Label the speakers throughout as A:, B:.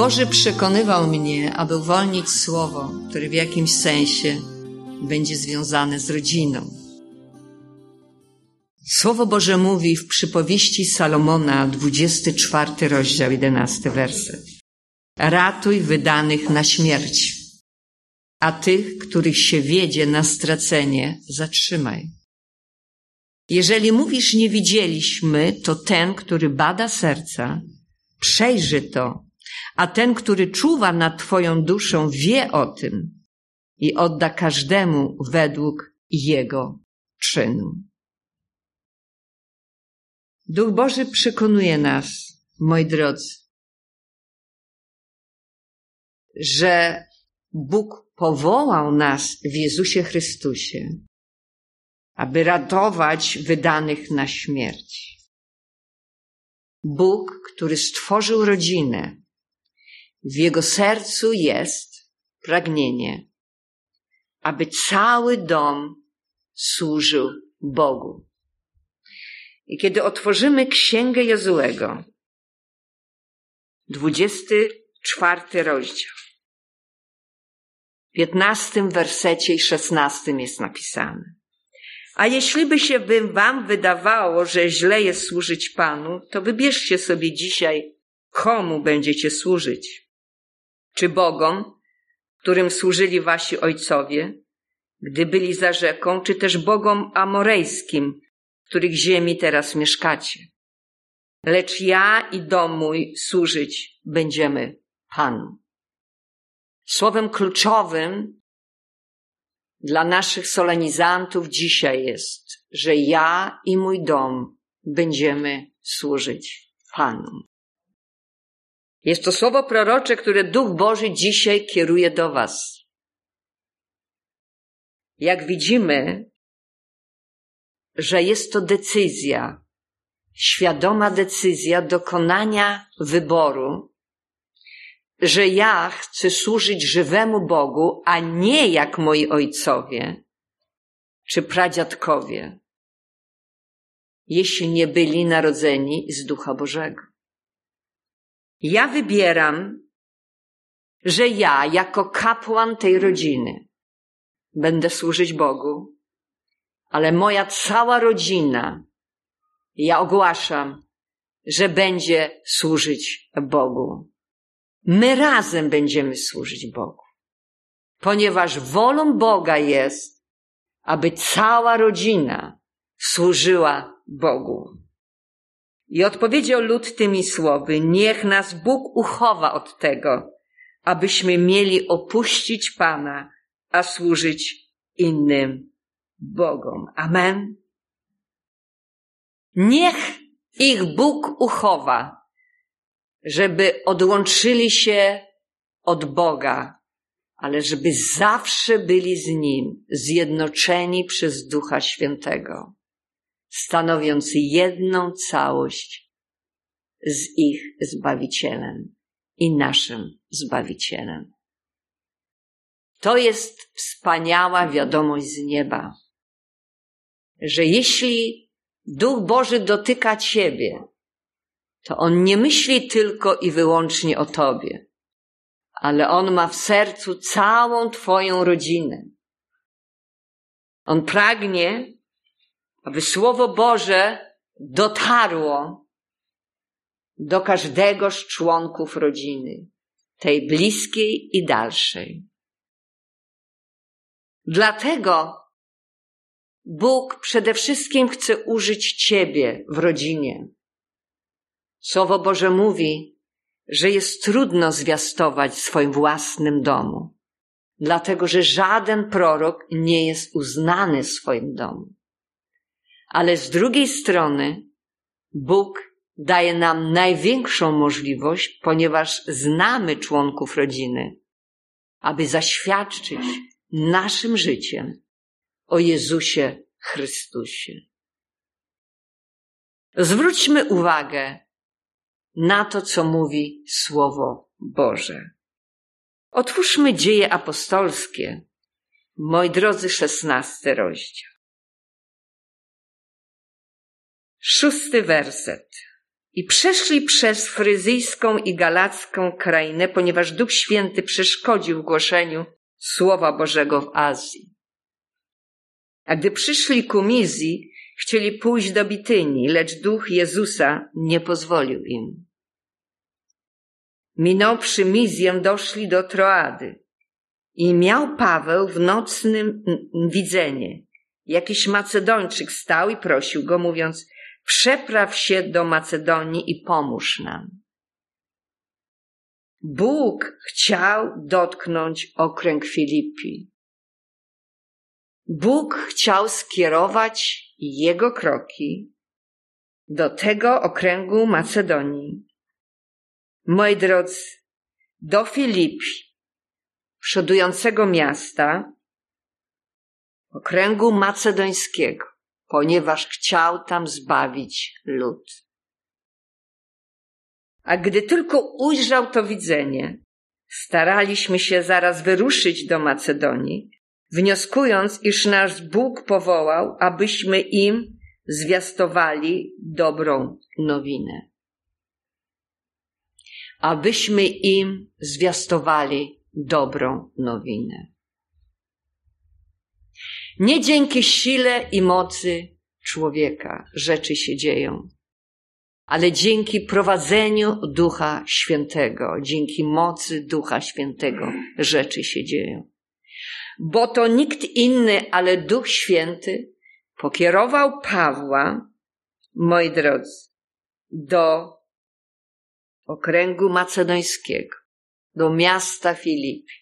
A: Boży przekonywał mnie, aby uwolnić słowo, które w jakimś sensie będzie związane z rodziną. Słowo Boże mówi w przypowieści Salomona, 24 rozdział, 11 werset. Ratuj wydanych na śmierć, a tych, których się wiedzie na stracenie, zatrzymaj. Jeżeli mówisz nie widzieliśmy, to ten, który bada serca, przejrzy to, a ten, który czuwa nad Twoją duszą, wie o tym i odda każdemu według jego czynu. Duch Boży przekonuje nas, moi drodzy, że Bóg powołał nas w Jezusie Chrystusie, aby ratować wydanych na śmierć. Bóg, który stworzył rodzinę, w jego sercu jest pragnienie, aby cały dom służył Bogu. I kiedy otworzymy Księgę Jezułego, 24 rozdział, w 15 wersecie i 16 jest napisane. A jeśli by się wam wydawało, że źle jest służyć Panu, to wybierzcie sobie dzisiaj, komu będziecie służyć. Czy Bogom, którym służyli wasi ojcowie, gdy byli za rzeką, czy też Bogom amorejskim, których ziemi teraz mieszkacie. Lecz ja i dom mój służyć będziemy Panu. Słowem kluczowym dla naszych solenizantów dzisiaj jest, że ja i mój dom będziemy służyć Panu. Jest to słowo prorocze, które Duch Boży dzisiaj kieruje do Was. Jak widzimy, że jest to decyzja, świadoma decyzja dokonania wyboru, że ja chcę służyć żywemu Bogu, a nie jak moi ojcowie czy pradziadkowie, jeśli nie byli narodzeni z Ducha Bożego. Ja wybieram, że ja, jako kapłan tej rodziny, będę służyć Bogu, ale moja cała rodzina, ja ogłaszam, że będzie służyć Bogu. My razem będziemy służyć Bogu, ponieważ wolą Boga jest, aby cała rodzina służyła Bogu. I odpowiedział lud tymi słowy, niech nas Bóg uchowa od tego, abyśmy mieli opuścić Pana, a służyć innym Bogom. Amen. Niech ich Bóg uchowa, żeby odłączyli się od Boga, ale żeby zawsze byli z Nim, zjednoczeni przez Ducha Świętego stanowiąc jedną całość z ich Zbawicielem i naszym Zbawicielem. To jest wspaniała wiadomość z nieba, że jeśli Duch Boży dotyka Ciebie, to On nie myśli tylko i wyłącznie o Tobie, ale On ma w sercu całą Twoją rodzinę. On pragnie, aby Słowo Boże dotarło do każdego z członków rodziny, tej bliskiej i dalszej. Dlatego Bóg przede wszystkim chce użyć Ciebie w rodzinie. Słowo Boże mówi, że jest trudno zwiastować w swoim własnym domu, dlatego że żaden prorok nie jest uznany w swoim domu. Ale z drugiej strony Bóg daje nam największą możliwość, ponieważ znamy członków rodziny, aby zaświadczyć naszym życiem o Jezusie Chrystusie. Zwróćmy uwagę na to, co mówi Słowo Boże. Otwórzmy dzieje apostolskie, moi drodzy, szesnasty rozdział. Szósty werset. i przeszli przez fryzyjską i galacką krainę, ponieważ Duch Święty przeszkodził głoszeniu Słowa Bożego w Azji. A gdy przyszli ku Mizji, chcieli pójść do Bityni, lecz Duch Jezusa nie pozwolił im. Minąwszy Mizję, doszli do Troady. I miał Paweł w nocnym widzenie. Jakiś Macedończyk stał i prosił go, mówiąc, przepraw się do Macedonii i pomóż nam. Bóg chciał dotknąć okręg Filipi. Bóg chciał skierować jego kroki do tego okręgu Macedonii. Moi drodzy, do Filipi, przodującego miasta, okręgu macedońskiego, ponieważ chciał tam zbawić lud. A gdy tylko ujrzał to widzenie, staraliśmy się zaraz wyruszyć do Macedonii, wnioskując, iż nasz Bóg powołał, abyśmy im zwiastowali dobrą nowinę. Abyśmy im zwiastowali dobrą nowinę. Nie dzięki sile i mocy człowieka rzeczy się dzieją, ale dzięki prowadzeniu Ducha Świętego, dzięki mocy Ducha Świętego rzeczy się dzieją. Bo to nikt inny, ale Duch Święty pokierował Pawła, moi drodzy, do okręgu macedońskiego, do miasta Filipi,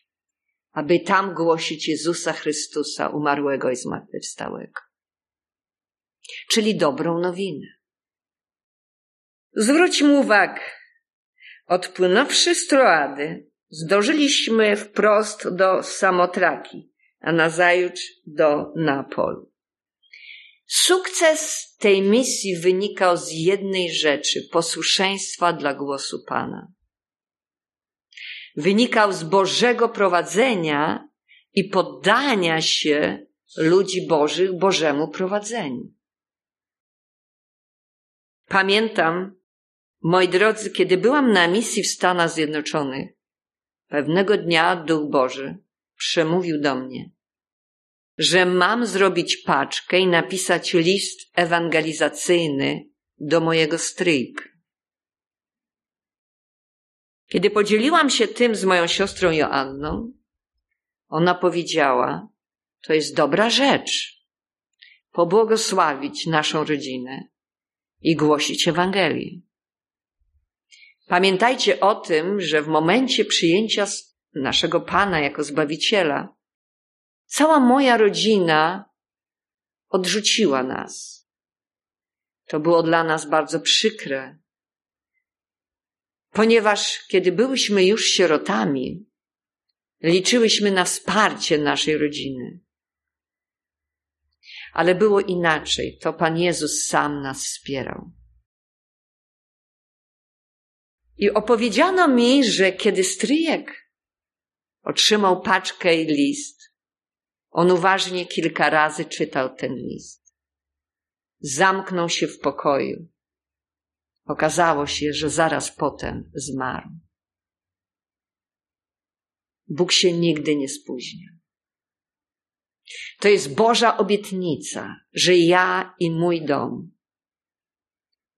A: aby tam głosić Jezusa Chrystusa, umarłego i zmartwychwstałego. Czyli dobrą nowinę. Zwróćmy uwagę, odpłynąwszy z Troady, zdążyliśmy wprost do Samotraki, a nazajutrz do Napolu. Sukces tej misji wynikał z jednej rzeczy posłuszeństwa dla głosu Pana wynikał z Bożego prowadzenia i poddania się ludzi Bożych Bożemu prowadzeniu. Pamiętam, moi drodzy, kiedy byłam na misji w Stanach Zjednoczonych, pewnego dnia Duch Boży przemówił do mnie, że mam zrobić paczkę i napisać list ewangelizacyjny do mojego stryjka. Kiedy podzieliłam się tym z moją siostrą Joanną, ona powiedziała, to jest dobra rzecz, pobłogosławić naszą rodzinę i głosić Ewangelię. Pamiętajcie o tym, że w momencie przyjęcia naszego Pana jako Zbawiciela, cała moja rodzina odrzuciła nas. To było dla nas bardzo przykre, ponieważ kiedy byłyśmy już sierotami, liczyłyśmy na wsparcie naszej rodziny. Ale było inaczej. To Pan Jezus sam nas wspierał. I opowiedziano mi, że kiedy stryjek otrzymał paczkę i list, on uważnie kilka razy czytał ten list. Zamknął się w pokoju Okazało się, że zaraz potem zmarł. Bóg się nigdy nie spóźnia. To jest Boża obietnica, że ja i mój dom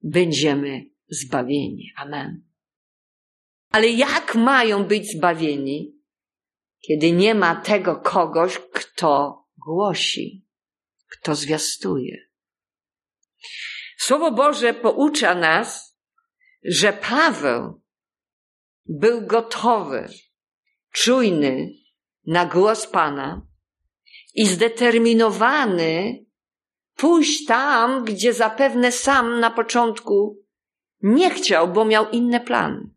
A: będziemy zbawieni. Amen. Ale jak mają być zbawieni, kiedy nie ma tego kogoś, kto głosi, kto zwiastuje? Słowo Boże poucza nas, że Paweł był gotowy, czujny na głos Pana i zdeterminowany pójść tam, gdzie zapewne sam na początku nie chciał, bo miał inne plany.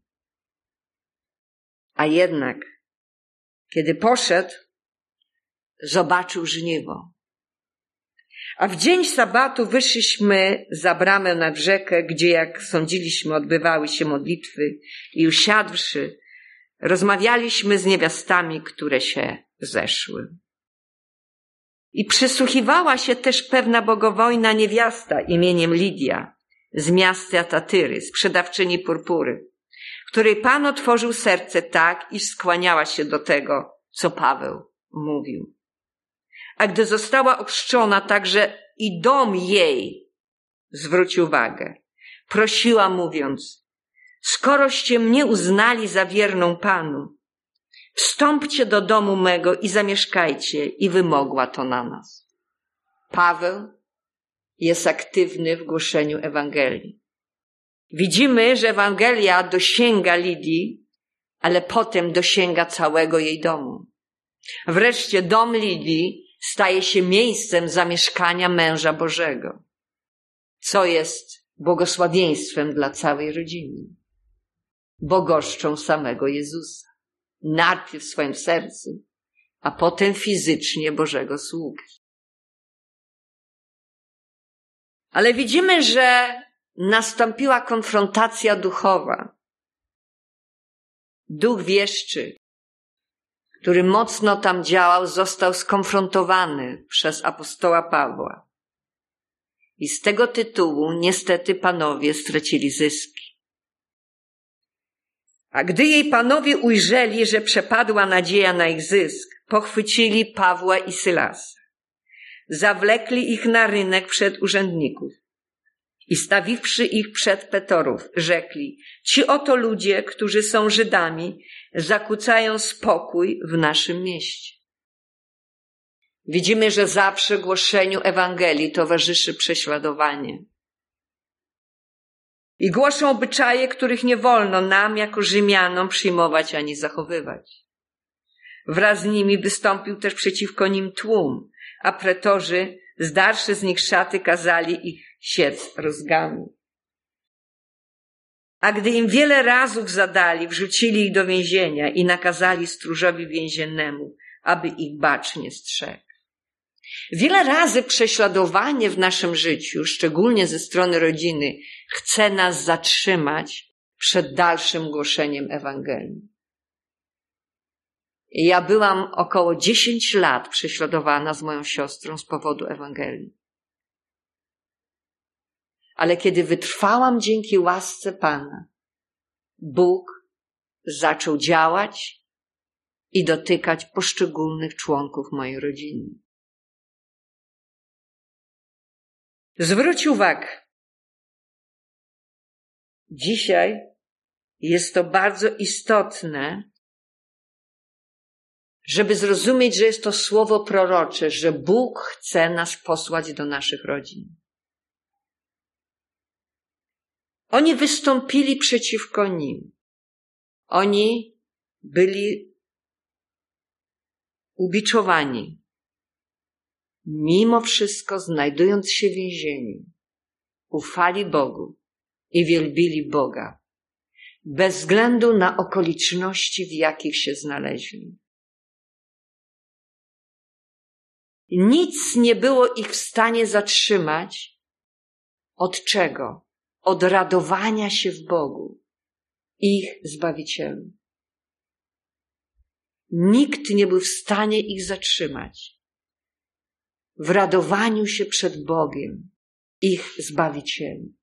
A: A jednak, kiedy poszedł, zobaczył żniwo. A w dzień sabatu wyszliśmy za bramę nad rzekę, gdzie, jak sądziliśmy, odbywały się modlitwy i usiadłszy, rozmawialiśmy z niewiastami, które się zeszły. I przysłuchiwała się też pewna bogowojna niewiasta imieniem Lidia, z miasta Tatyry, sprzedawczyni purpury, której Pan otworzył serce tak, iż skłaniała się do tego, co Paweł mówił. A gdy została ochrzczona, także i dom jej zwróć uwagę. Prosiła mówiąc, skoroście mnie uznali za wierną Panu, wstąpcie do domu mego i zamieszkajcie i wymogła to na nas. Paweł jest aktywny w głoszeniu Ewangelii. Widzimy, że Ewangelia dosięga Lidii, ale potem dosięga całego jej domu. Wreszcie dom Lidii staje się miejscem zamieszkania męża Bożego, co jest błogosławieństwem dla całej rodziny. Bogoszczą samego Jezusa. Najpierw w swoim sercu, a potem fizycznie Bożego sługi. Ale widzimy, że nastąpiła konfrontacja duchowa. Duch wieszczy, który mocno tam działał, został skonfrontowany przez apostoła Pawła. I z tego tytułu niestety panowie stracili zyski. A gdy jej panowie ujrzeli, że przepadła nadzieja na ich zysk, pochwycili Pawła i Sylasa. Zawlekli ich na rynek przed urzędników i stawiwszy ich przed Petorów, rzekli, ci oto ludzie, którzy są Żydami, zakłócają spokój w naszym mieście. Widzimy, że zawsze głoszeniu Ewangelii towarzyszy prześladowanie. I głoszą obyczaje, których nie wolno nam, jako Rzymianom, przyjmować ani zachowywać. Wraz z nimi wystąpił też przeciwko nim tłum, a pretorzy, zdarszy z nich szaty, kazali ich siec rozgami. A gdy im wiele razów zadali, wrzucili ich do więzienia i nakazali stróżowi więziennemu, aby ich bacznie strzegł. Wiele razy prześladowanie w naszym życiu, szczególnie ze strony rodziny, chce nas zatrzymać przed dalszym głoszeniem Ewangelii. Ja byłam około 10 lat prześladowana z moją siostrą z powodu Ewangelii. Ale kiedy wytrwałam dzięki łasce Pana, Bóg zaczął działać i dotykać poszczególnych członków mojej rodziny. Zwróć uwagę. Dzisiaj jest to bardzo istotne, żeby zrozumieć, że jest to słowo prorocze, że Bóg chce nas posłać do naszych rodzin. Oni wystąpili przeciwko nim. Oni byli ubiczowani. Mimo wszystko, znajdując się w więzieniu, ufali Bogu i wielbili Boga, bez względu na okoliczności, w jakich się znaleźli. Nic nie było ich w stanie zatrzymać. Od czego? Od radowania się w Bogu, ich Zbawicielu. Nikt nie był w stanie ich zatrzymać. W radowaniu się przed Bogiem, ich Zbawicielem.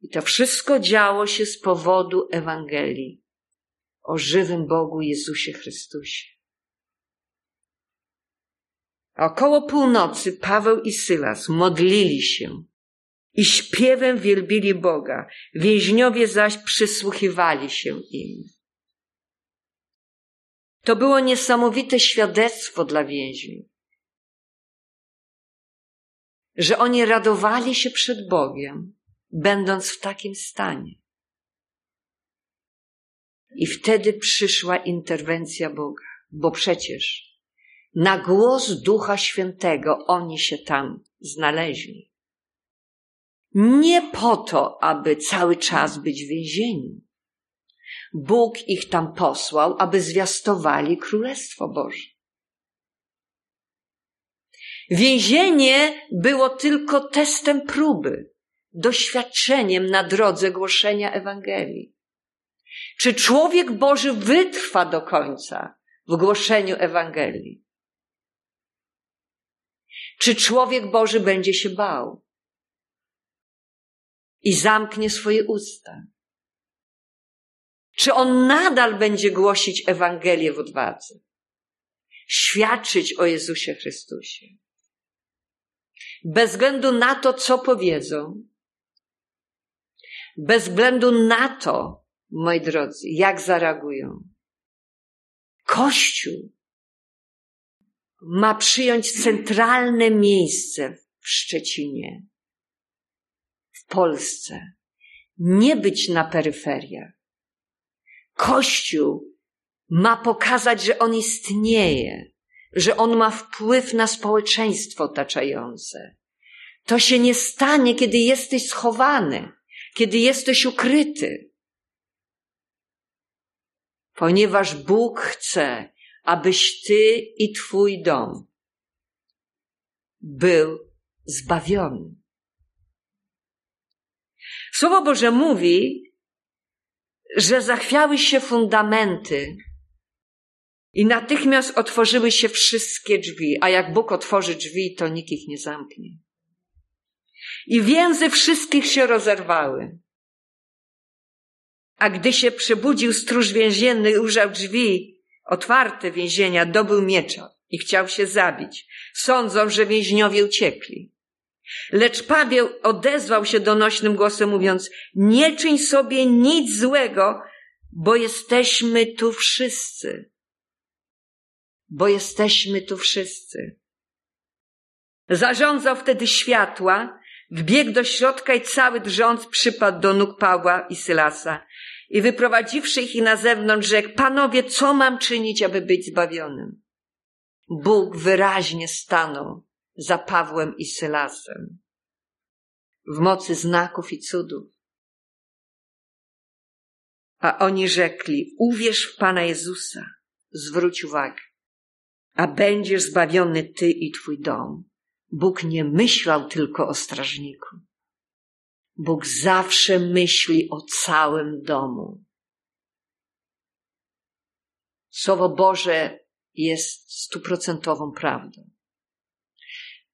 A: I to wszystko działo się z powodu Ewangelii o żywym Bogu Jezusie Chrystusie. Około północy Paweł i Sylas modlili się i śpiewem wielbili Boga, więźniowie zaś przysłuchiwali się im. To było niesamowite świadectwo dla więźniów, że oni radowali się przed Bogiem, będąc w takim stanie. I wtedy przyszła interwencja Boga, bo przecież na głos Ducha Świętego oni się tam znaleźli. Nie po to, aby cały czas być w więzieniu. Bóg ich tam posłał, aby zwiastowali Królestwo Boże. Więzienie było tylko testem próby, doświadczeniem na drodze głoszenia Ewangelii. Czy człowiek Boży wytrwa do końca w głoszeniu Ewangelii? Czy człowiek Boży będzie się bał? I zamknie swoje usta? Czy on nadal będzie głosić Ewangelię w odwadze? Świadczyć o Jezusie Chrystusie? Bez względu na to, co powiedzą, bez względu na to, moi drodzy, jak zareagują. Kościół ma przyjąć centralne miejsce w Szczecinie, Polsce, nie być na peryferiach. Kościół ma pokazać, że on istnieje, że on ma wpływ na społeczeństwo otaczające. To się nie stanie, kiedy jesteś schowany, kiedy jesteś ukryty. Ponieważ Bóg chce, abyś ty i twój dom był zbawiony. Słowo Boże mówi, że zachwiały się fundamenty i natychmiast otworzyły się wszystkie drzwi, a jak Bóg otworzy drzwi, to nikt ich nie zamknie. I więzy wszystkich się rozerwały. A gdy się przebudził stróż więzienny ujrzał drzwi otwarte więzienia, dobył miecza i chciał się zabić. Sądzą, że więźniowie uciekli. Lecz Paweł odezwał się donośnym głosem, mówiąc: Nie czyń sobie nic złego, bo jesteśmy tu wszyscy. Bo jesteśmy tu wszyscy. Zarządzał wtedy światła, wbiegł do środka i cały drżąc przypadł do nóg Pawła i Sylasa. I wyprowadziwszy ich na zewnątrz, rzekł, panowie, co mam czynić, aby być zbawionym? Bóg wyraźnie stanął za Pawłem i Sylasem w mocy znaków i cudów. A oni rzekli, uwierz w Pana Jezusa, zwróć uwagę, a będziesz zbawiony ty i twój dom. Bóg nie myślał tylko o strażniku. Bóg zawsze myśli o całym domu. Słowo Boże jest stuprocentową prawdą,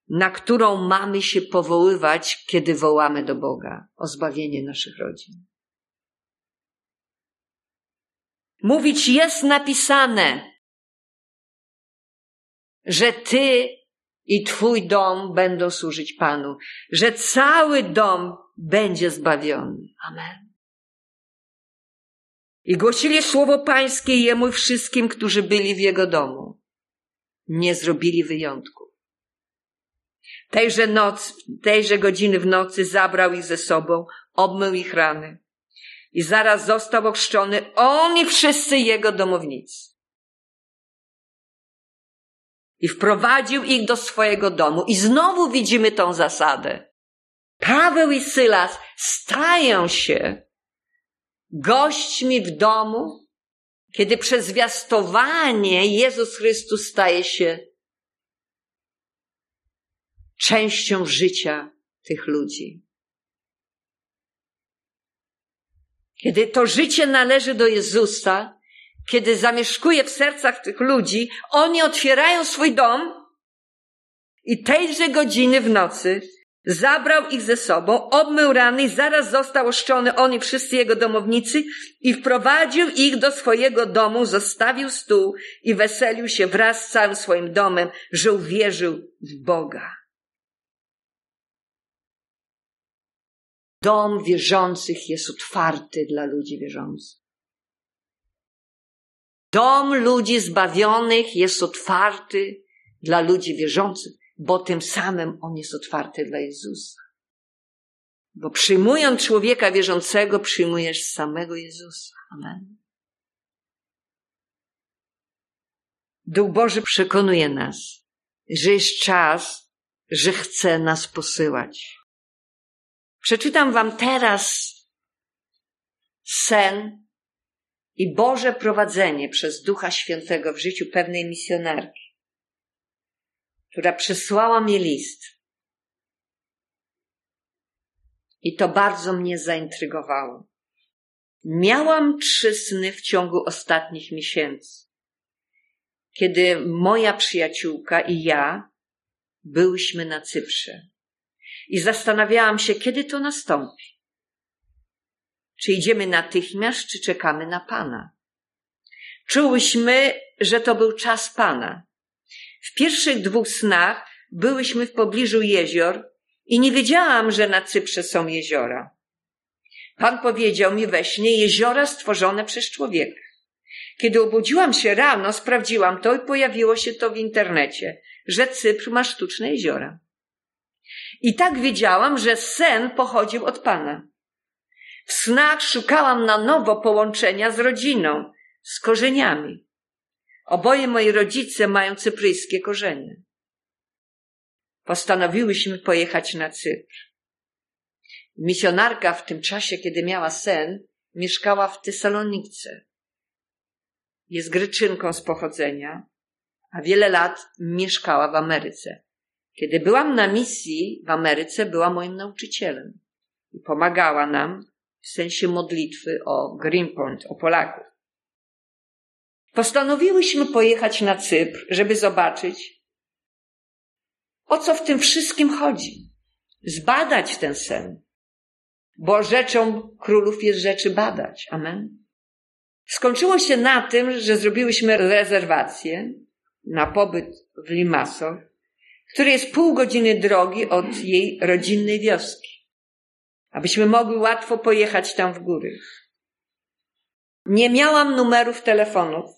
A: na którą mamy się powoływać, kiedy wołamy do Boga o zbawienie naszych rodzin. Mówić jest napisane, że Ty i Twój dom będą służyć Panu, że cały dom będzie zbawiony. Amen. I głosili słowo Pańskie Jemu wszystkim, którzy byli w Jego domu. Nie zrobili wyjątku. Tejże noc, tejże godziny w nocy zabrał ich ze sobą, obmył ich rany. I zaraz został ochrzczony on i wszyscy jego domownicy i wprowadził ich do swojego domu. I znowu widzimy tą zasadę. Paweł i Sylas stają się gośćmi w domu, kiedy przez zwiastowanie Jezus Chrystus staje się częścią życia tych ludzi. Kiedy to życie należy do Jezusa, kiedy zamieszkuje w sercach tych ludzi, oni otwierają swój dom i tejże godziny w nocy zabrał ich ze sobą, obmył rany i zaraz został oszczony on i wszyscy jego domownicy i wprowadził ich do swojego domu, zostawił stół i weselił się wraz z całym swoim domem, że uwierzył w Boga. Dom wierzących jest otwarty dla ludzi wierzących. Dom ludzi zbawionych jest otwarty dla ludzi wierzących, bo tym samym on jest otwarty dla Jezusa. Bo przyjmując człowieka wierzącego, przyjmujesz samego Jezusa. Amen. Duch Boży przekonuje nas, że jest czas, że chce nas posyłać. Przeczytam wam teraz sen i Boże prowadzenie przez Ducha Świętego w życiu pewnej misjonarki, która przysłała mi list. I to bardzo mnie zaintrygowało. Miałam trzy sny w ciągu ostatnich miesięcy, kiedy moja przyjaciółka i ja byłyśmy na Cyprze. I zastanawiałam się, kiedy to nastąpi. Czy idziemy natychmiast, czy czekamy na Pana? Czułyśmy, że to był czas Pana. W pierwszych dwóch snach byłyśmy w pobliżu jezior i nie wiedziałam, że na Cyprze są jeziora. Pan powiedział mi we śnie jeziora stworzone przez człowieka. Kiedy obudziłam się rano, sprawdziłam to i pojawiło się to w internecie, że Cypr ma sztuczne jeziora. I tak wiedziałam, że sen pochodził od Pana. W snach szukałam na nowo połączenia z rodziną, z korzeniami. Oboje moi rodzice mają cypryjskie korzenie. Postanowiłyśmy pojechać na Cypr. Misjonarka w tym czasie, kiedy miała sen, mieszkała w Tesalonice. Jest greczynką z pochodzenia, a wiele lat mieszkała w Ameryce. Kiedy byłam na misji w Ameryce, była moim nauczycielem i pomagała nam w sensie modlitwy o Greenpoint, o Polaków. Postanowiłyśmy pojechać na Cypr, żeby zobaczyć, o co w tym wszystkim chodzi. Zbadać ten sen. Bo rzeczą królów jest rzeczy badać. Amen. Skończyło się na tym, że zrobiłyśmy rezerwację na pobyt w Limassol, który jest pół godziny drogi od jej rodzinnej wioski, abyśmy mogły łatwo pojechać tam w góry. Nie miałam numerów telefonów,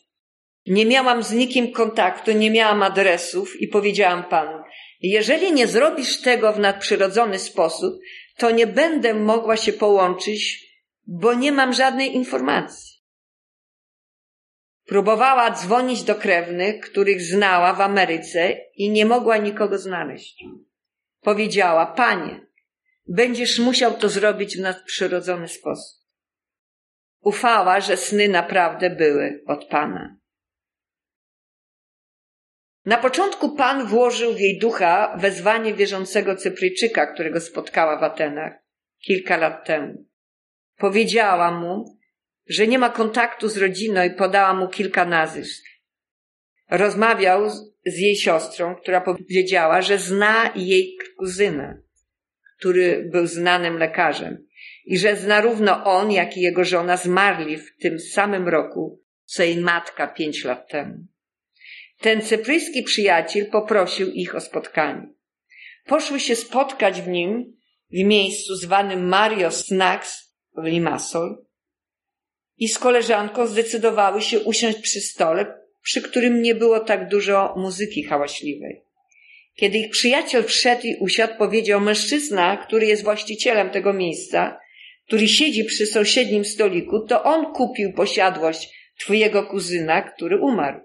A: nie miałam z nikim kontaktu, nie miałam adresów i powiedziałam panu, jeżeli nie zrobisz tego w nadprzyrodzony sposób, to nie będę mogła się połączyć, bo nie mam żadnej informacji. Próbowała dzwonić do krewnych, których znała w Ameryce i nie mogła nikogo znaleźć. Powiedziała, panie, będziesz musiał to zrobić w nadprzyrodzony sposób. Ufała, że sny naprawdę były od pana. Na początku Pan włożył w jej ducha wezwanie wierzącego Cypryjczyka, którego spotkała w Atenach kilka lat temu. Powiedziała mu, że nie ma kontaktu z rodziną i podała mu kilka nazwisk. Rozmawiał z jej siostrą, która powiedziała, że zna jej kuzyna, który był znanym lekarzem i że zna równo on, jak i jego żona zmarli w tym samym roku, co jej matka pięć lat temu. Ten cypryjski przyjaciel poprosił ich o spotkanie. Poszły się spotkać w nim w miejscu zwanym Mario Snacks w Limassol i z koleżanką zdecydowały się usiąść przy stole, przy którym nie było tak dużo muzyki hałaśliwej. Kiedy ich przyjaciel wszedł i usiadł, powiedział mężczyzna, który jest właścicielem tego miejsca, który siedzi przy sąsiednim stoliku, to on kupił posiadłość twojego kuzyna, który umarł.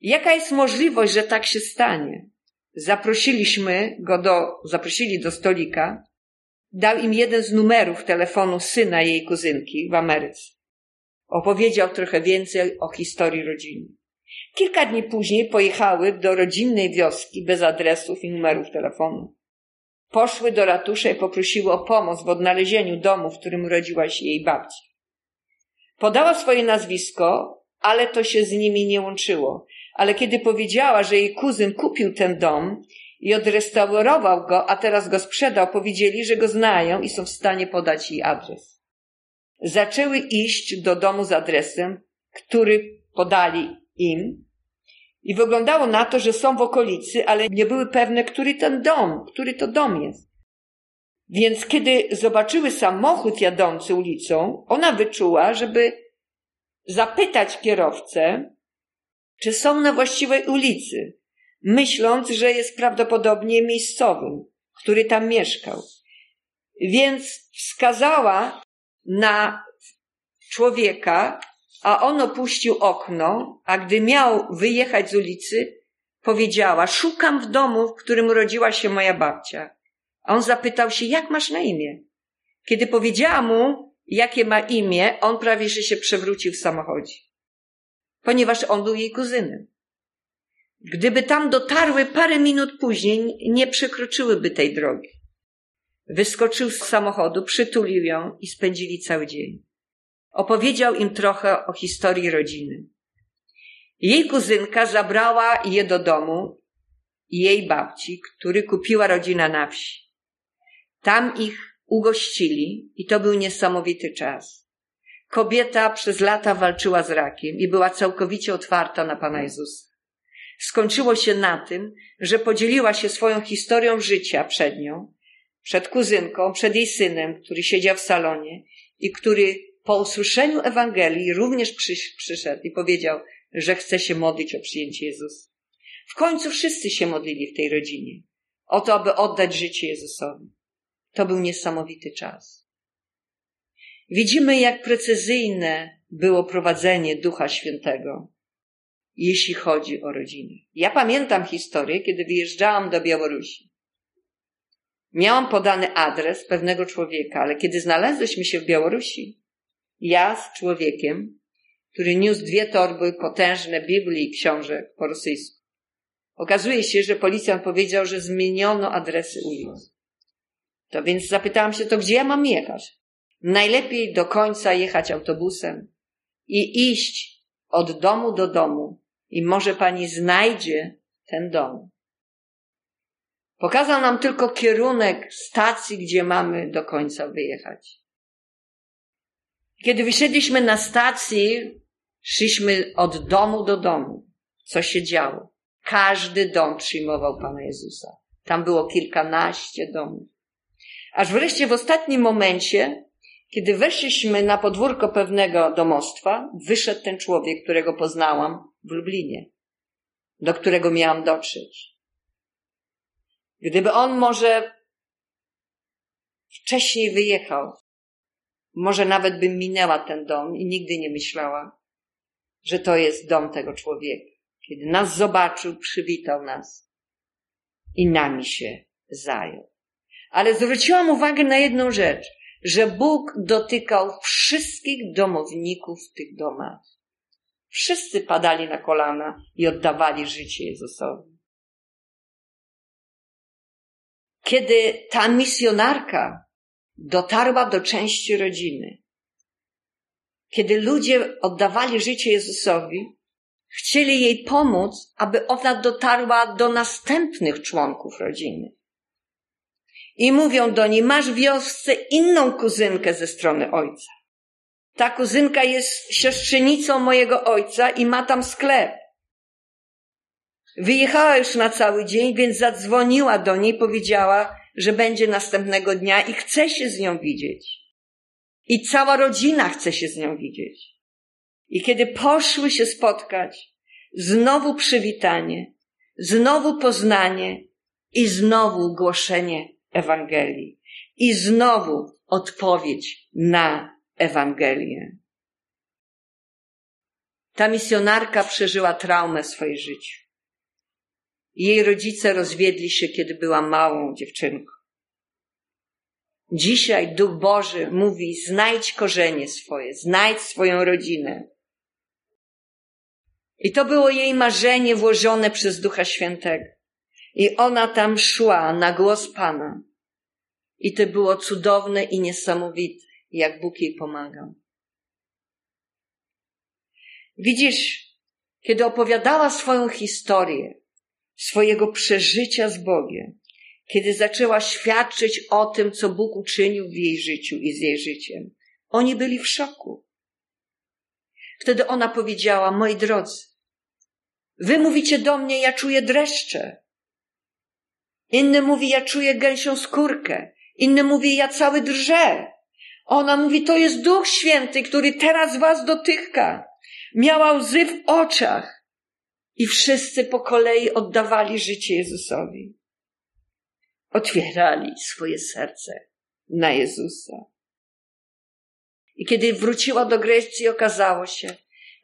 A: Jaka jest możliwość, że tak się stanie? Zaprosiliśmy go do, zaprosili do stolika. Dał im jeden z numerów telefonu syna jej kuzynki w Ameryce. Opowiedział trochę więcej o historii rodziny. Kilka dni później pojechały do rodzinnej wioski bez adresów i numerów telefonu. Poszły do ratusza i poprosiły o pomoc w odnalezieniu domu, w którym urodziła się jej babcia. Podała swoje nazwisko, ale to się z nimi nie łączyło ale kiedy powiedziała, że jej kuzyn kupił ten dom i odrestaurował go, a teraz go sprzedał, powiedzieli, że go znają i są w stanie podać jej adres. Zaczęły iść do domu z adresem, który podali im i wyglądało na to, że są w okolicy, ale nie były pewne, który ten dom, który to dom jest. Więc kiedy zobaczyły samochód jadący ulicą, ona wyczuła, żeby zapytać kierowcę, czy są na właściwej ulicy, myśląc, że jest prawdopodobnie miejscowym, który tam mieszkał. Więc wskazała na człowieka, a on opuścił okno, a gdy miał wyjechać z ulicy, powiedziała: Szukam w domu, w którym urodziła się moja babcia. A on zapytał się: Jak masz na imię? Kiedy powiedziała mu, jakie ma imię, on prawie że się przewrócił w samochodzie ponieważ on był jej kuzynem. Gdyby tam dotarły parę minut później, nie przekroczyłyby tej drogi. Wyskoczył z samochodu, przytulił ją i spędzili cały dzień. Opowiedział im trochę o historii rodziny. Jej kuzynka zabrała je do domu jej babci, który kupiła rodzina na wsi. Tam ich ugościli i to był niesamowity czas. Kobieta przez lata walczyła z rakiem i była całkowicie otwarta na Pana Jezusa. Skończyło się na tym, że podzieliła się swoją historią życia przed nią, przed kuzynką, przed jej synem, który siedział w salonie i który po usłyszeniu Ewangelii również przyszedł i powiedział, że chce się modlić o przyjęcie Jezusa. W końcu wszyscy się modlili w tej rodzinie o to, aby oddać życie Jezusowi. To był niesamowity czas. Widzimy, jak precyzyjne było prowadzenie Ducha Świętego, jeśli chodzi o rodzinę. Ja pamiętam historię, kiedy wyjeżdżałam do Białorusi. Miałam podany adres pewnego człowieka, ale kiedy znaleźliśmy się w Białorusi, ja z człowiekiem, który niósł dwie torby potężne Biblii i książek po rosyjsku, okazuje się, że policjant powiedział, że zmieniono adresy ulic. To więc zapytałam się, to gdzie ja mam jechać? Najlepiej do końca jechać autobusem i iść od domu do domu i może pani znajdzie ten dom. Pokazał nam tylko kierunek stacji, gdzie mamy do końca wyjechać. Kiedy wyszedliśmy na stacji, szliśmy od domu do domu. Co się działo? Każdy dom przyjmował Pana Jezusa. Tam było kilkanaście domów. Aż wreszcie w ostatnim momencie, kiedy weszliśmy na podwórko pewnego domostwa, wyszedł ten człowiek, którego poznałam w Lublinie, do którego miałam dotrzeć. Gdyby on może wcześniej wyjechał, może nawet bym minęła ten dom i nigdy nie myślała, że to jest dom tego człowieka. Kiedy nas zobaczył, przywitał nas i nami się zajął. Ale zwróciłam uwagę na jedną rzecz, że Bóg dotykał wszystkich domowników w tych domach. Wszyscy padali na kolana i oddawali życie Jezusowi. Kiedy ta misjonarka dotarła do części rodziny, kiedy ludzie oddawali życie Jezusowi, chcieli jej pomóc, aby ona dotarła do następnych członków rodziny. I mówią do niej, masz wiosce inną kuzynkę ze strony ojca. Ta kuzynka jest siostrzenicą mojego ojca i ma tam sklep. Wyjechała już na cały dzień, więc zadzwoniła do niej, powiedziała, że będzie następnego dnia i chce się z nią widzieć. I cała rodzina chce się z nią widzieć. I kiedy poszły się spotkać, znowu przywitanie, znowu poznanie i znowu głoszenie Ewangelii. I znowu odpowiedź na Ewangelię. Ta misjonarka przeżyła traumę w swoim życiu. Jej rodzice rozwiedli się, kiedy była małą dziewczynką. Dzisiaj Duch Boży mówi: znajdź korzenie swoje, znajdź swoją rodzinę. I to było jej marzenie włożone przez Ducha Świętego. I ona tam szła na głos Pana. I to było cudowne i niesamowite, jak Bóg jej pomagał. Widzisz, kiedy opowiadała swoją historię, swojego przeżycia z Bogiem, kiedy zaczęła świadczyć o tym, co Bóg uczynił w jej życiu i z jej życiem, oni byli w szoku. Wtedy ona powiedziała, moi drodzy, wy mówicie do mnie, ja czuję dreszcze. Inny mówi, ja czuję gęsią skórkę. Inny mówi, ja cały drżę. Ona mówi, to jest Duch Święty, który teraz was dotyka. Miała łzy w oczach. I wszyscy po kolei oddawali życie Jezusowi. Otwierali swoje serce na Jezusa. I kiedy wróciła do Grecji, okazało się,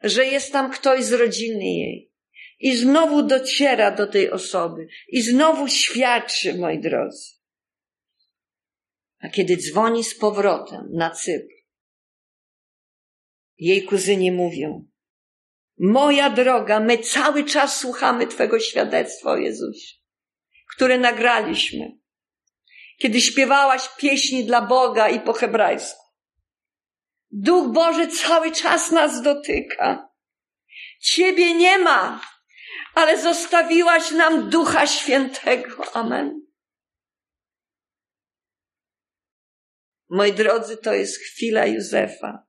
A: że jest tam ktoś z rodziny jej. I znowu dociera do tej osoby. I znowu świadczy, moi drodzy. A kiedy dzwoni z powrotem na Cypr, jej kuzyni mówią, moja droga, my cały czas słuchamy Twego świadectwa o Jezusie, które nagraliśmy, kiedy śpiewałaś pieśni dla Boga i po hebrajsku. Duch Boży cały czas nas dotyka. Ciebie nie ma, ale zostawiłaś nam Ducha Świętego. Amen. Moi drodzy, to jest chwila Józefa.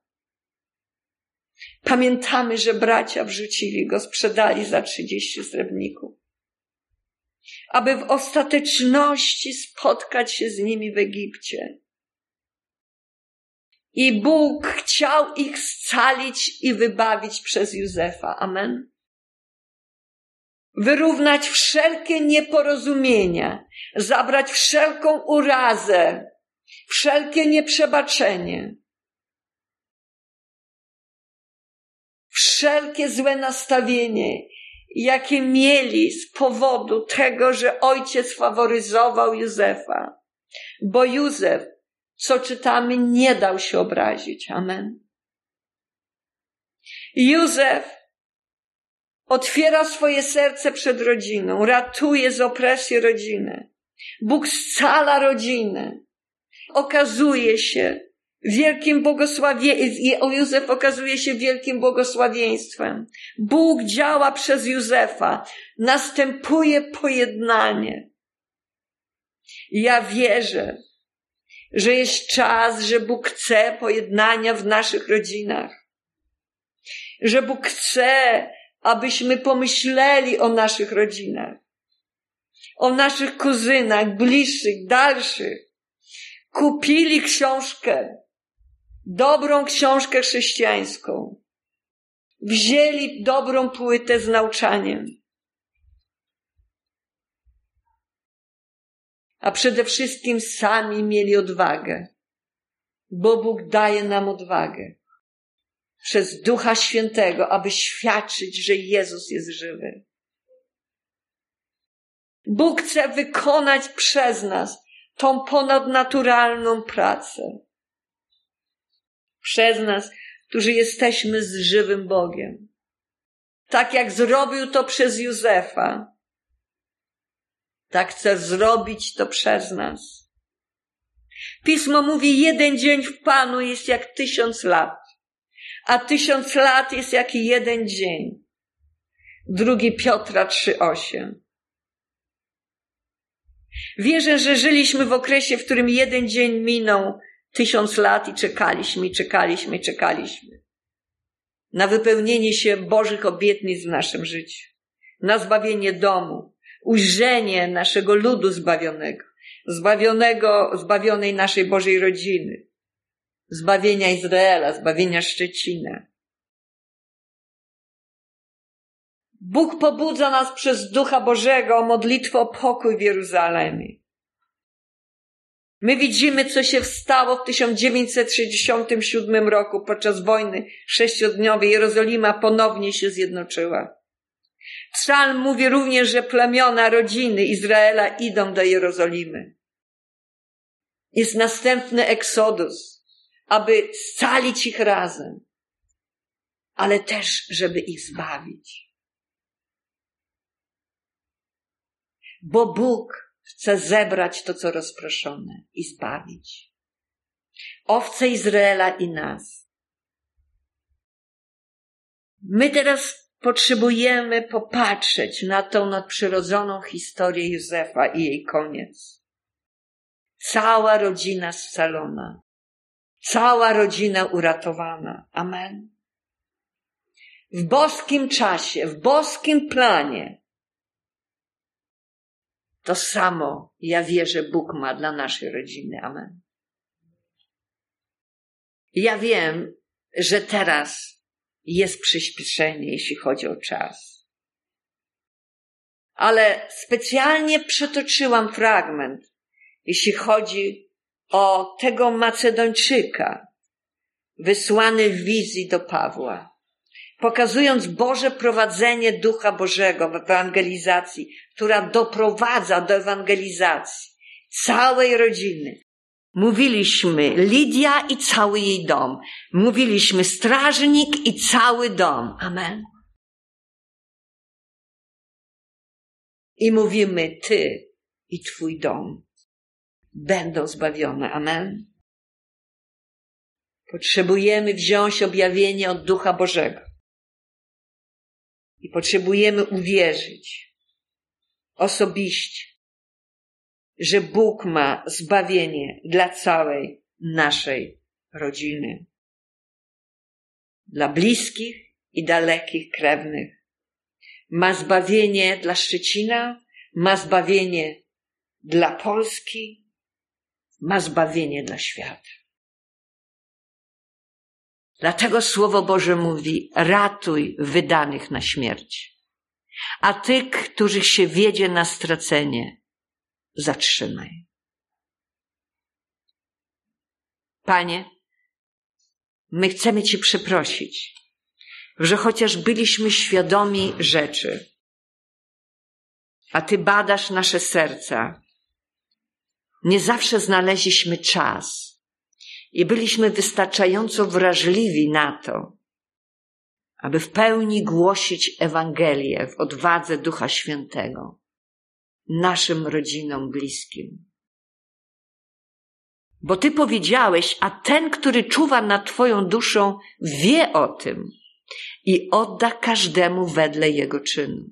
A: Pamiętamy, że bracia wrzucili go, sprzedali za trzydzieści srebrników, aby w ostateczności spotkać się z nimi w Egipcie. I Bóg chciał ich scalić i wybawić przez Józefa. Amen. Wyrównać wszelkie nieporozumienia, zabrać wszelką urazę, wszelkie nieprzebaczenie. Wszelkie złe nastawienie, jakie mieli z powodu tego, że ojciec faworyzował Józefa. Bo Józef, co czytamy, nie dał się obrazić. Amen. Józef otwiera swoje serce przed rodziną, ratuje z opresji rodzinę. Bóg scala rodzinę okazuje się wielkim błogosławieństwem, Józef okazuje się wielkim błogosławieństwem. Bóg działa przez Józefa. Następuje pojednanie. Ja wierzę, że jest czas, że Bóg chce pojednania w naszych rodzinach. Że Bóg chce, abyśmy pomyśleli o naszych rodzinach. O naszych kuzynach, bliższych, dalszych kupili książkę, dobrą książkę chrześcijańską. Wzięli dobrą płytę z nauczaniem. A przede wszystkim sami mieli odwagę, bo Bóg daje nam odwagę przez Ducha Świętego, aby świadczyć, że Jezus jest żywy. Bóg chce wykonać przez nas tą ponadnaturalną pracę. Przez nas, którzy jesteśmy z żywym Bogiem. Tak jak zrobił to przez Józefa, tak chce zrobić to przez nas. Pismo mówi, jeden dzień w Panu jest jak tysiąc lat, a tysiąc lat jest jak jeden dzień. Drugi Piotra 3,8. Wierzę, że żyliśmy w okresie, w którym jeden dzień minął tysiąc lat i czekaliśmy, czekaliśmy, czekaliśmy na wypełnienie się Bożych obietnic w naszym życiu, na zbawienie domu, ujrzenie naszego ludu zbawionego, zbawionego, zbawionej naszej Bożej rodziny, zbawienia Izraela, zbawienia Szczecina. Bóg pobudza nas przez Ducha Bożego o modlitwę o pokój w Jeruzalemie. My widzimy, co się stało w 1967 roku podczas wojny sześciodniowej. Jerozolima ponownie się zjednoczyła. Psalm mówi również, że plemiona rodziny Izraela idą do Jerozolimy. Jest następny eksodus, aby scalić ich razem, ale też, żeby ich zbawić. Bo Bóg chce zebrać to, co rozproszone i zbawić. Owce Izraela i nas. My teraz potrzebujemy popatrzeć na tą nadprzyrodzoną historię Józefa i jej koniec. Cała rodzina scalona. Cała rodzina uratowana. Amen. W boskim czasie, w boskim planie to samo ja wierzę Bóg ma dla naszej rodziny. Amen. Ja wiem, że teraz jest przyspieszenie, jeśli chodzi o czas. Ale specjalnie przetoczyłam fragment, jeśli chodzi o tego Macedończyka, wysłany w wizji do Pawła pokazując Boże prowadzenie Ducha Bożego w ewangelizacji, która doprowadza do ewangelizacji całej rodziny. Mówiliśmy Lidia i cały jej dom. Mówiliśmy strażnik i cały dom. Amen. I mówimy Ty i Twój dom będą zbawione. Amen. Potrzebujemy wziąć objawienie od Ducha Bożego. I potrzebujemy uwierzyć osobiście, że Bóg ma zbawienie dla całej naszej rodziny. Dla bliskich i dalekich krewnych. Ma zbawienie dla Szczecina, ma zbawienie dla Polski, ma zbawienie dla świata. Dlatego Słowo Boże mówi: ratuj wydanych na śmierć, a tych, których się wiedzie na stracenie, zatrzymaj. Panie, my chcemy Ci przeprosić, że chociaż byliśmy świadomi rzeczy, a Ty badasz nasze serca, nie zawsze znaleźliśmy czas i byliśmy wystarczająco wrażliwi na to, aby w pełni głosić Ewangelię w odwadze Ducha Świętego naszym rodzinom bliskim. Bo Ty powiedziałeś, a ten, który czuwa nad Twoją duszą, wie o tym i odda każdemu wedle jego czynu.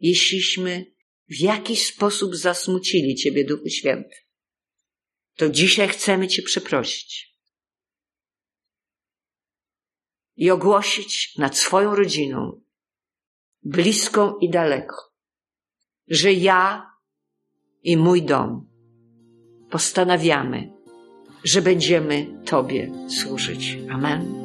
A: Jeśliśmy w jakiś sposób zasmucili Ciebie, Duchu Święty, to dzisiaj chcemy Cię przeprosić i ogłosić nad swoją rodziną, bliską i daleko, że ja i mój dom postanawiamy, że będziemy Tobie służyć. Amen.